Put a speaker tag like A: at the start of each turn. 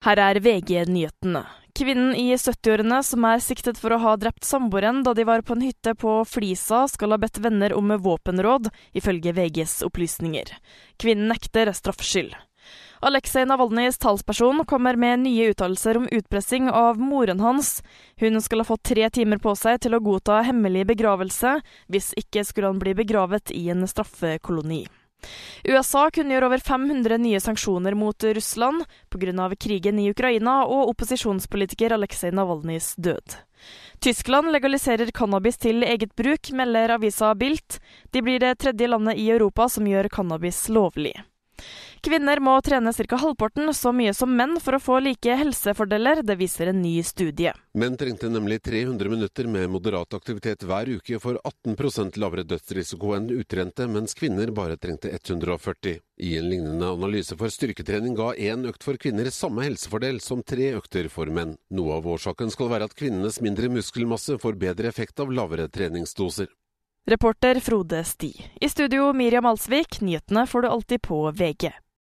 A: Her er VG-nyhetene. Kvinnen i 70-årene som er siktet for å ha drept samboeren da de var på en hytte på Flisa, skal ha bedt venner om våpenråd, ifølge VGs opplysninger. Kvinnen nekter straffskyld. Aleksej Navalnyjs talsperson kommer med nye uttalelser om utpressing av moren hans. Hun skal ha fått tre timer på seg til å godta hemmelig begravelse, hvis ikke skulle han bli begravet i en straffekoloni. USA kunngjør over 500 nye sanksjoner mot Russland pga. krigen i Ukraina og opposisjonspolitiker Aleksej Navalnyjs død. Tyskland legaliserer cannabis til eget bruk, melder avisa Bilt. De blir det tredje landet i Europa som gjør cannabis lovlig. Kvinner må trene ca. halvparten så mye som menn for å få like helsefordeler, det viser en ny studie.
B: Menn trengte nemlig 300 minutter med moderat aktivitet hver uke for 18% lavere dødsrisiko enn utrente, mens kvinner bare trengte 140. I en lignende analyse for styrketrening ga én økt for kvinner samme helsefordel som tre økter for menn. Noe av årsaken skal være at kvinnenes mindre muskelmasse får bedre effekt av lavere treningsdoser.
A: Reporter Frode Sti. I studio Miriam Alsvik, nyhetene får du alltid på VG.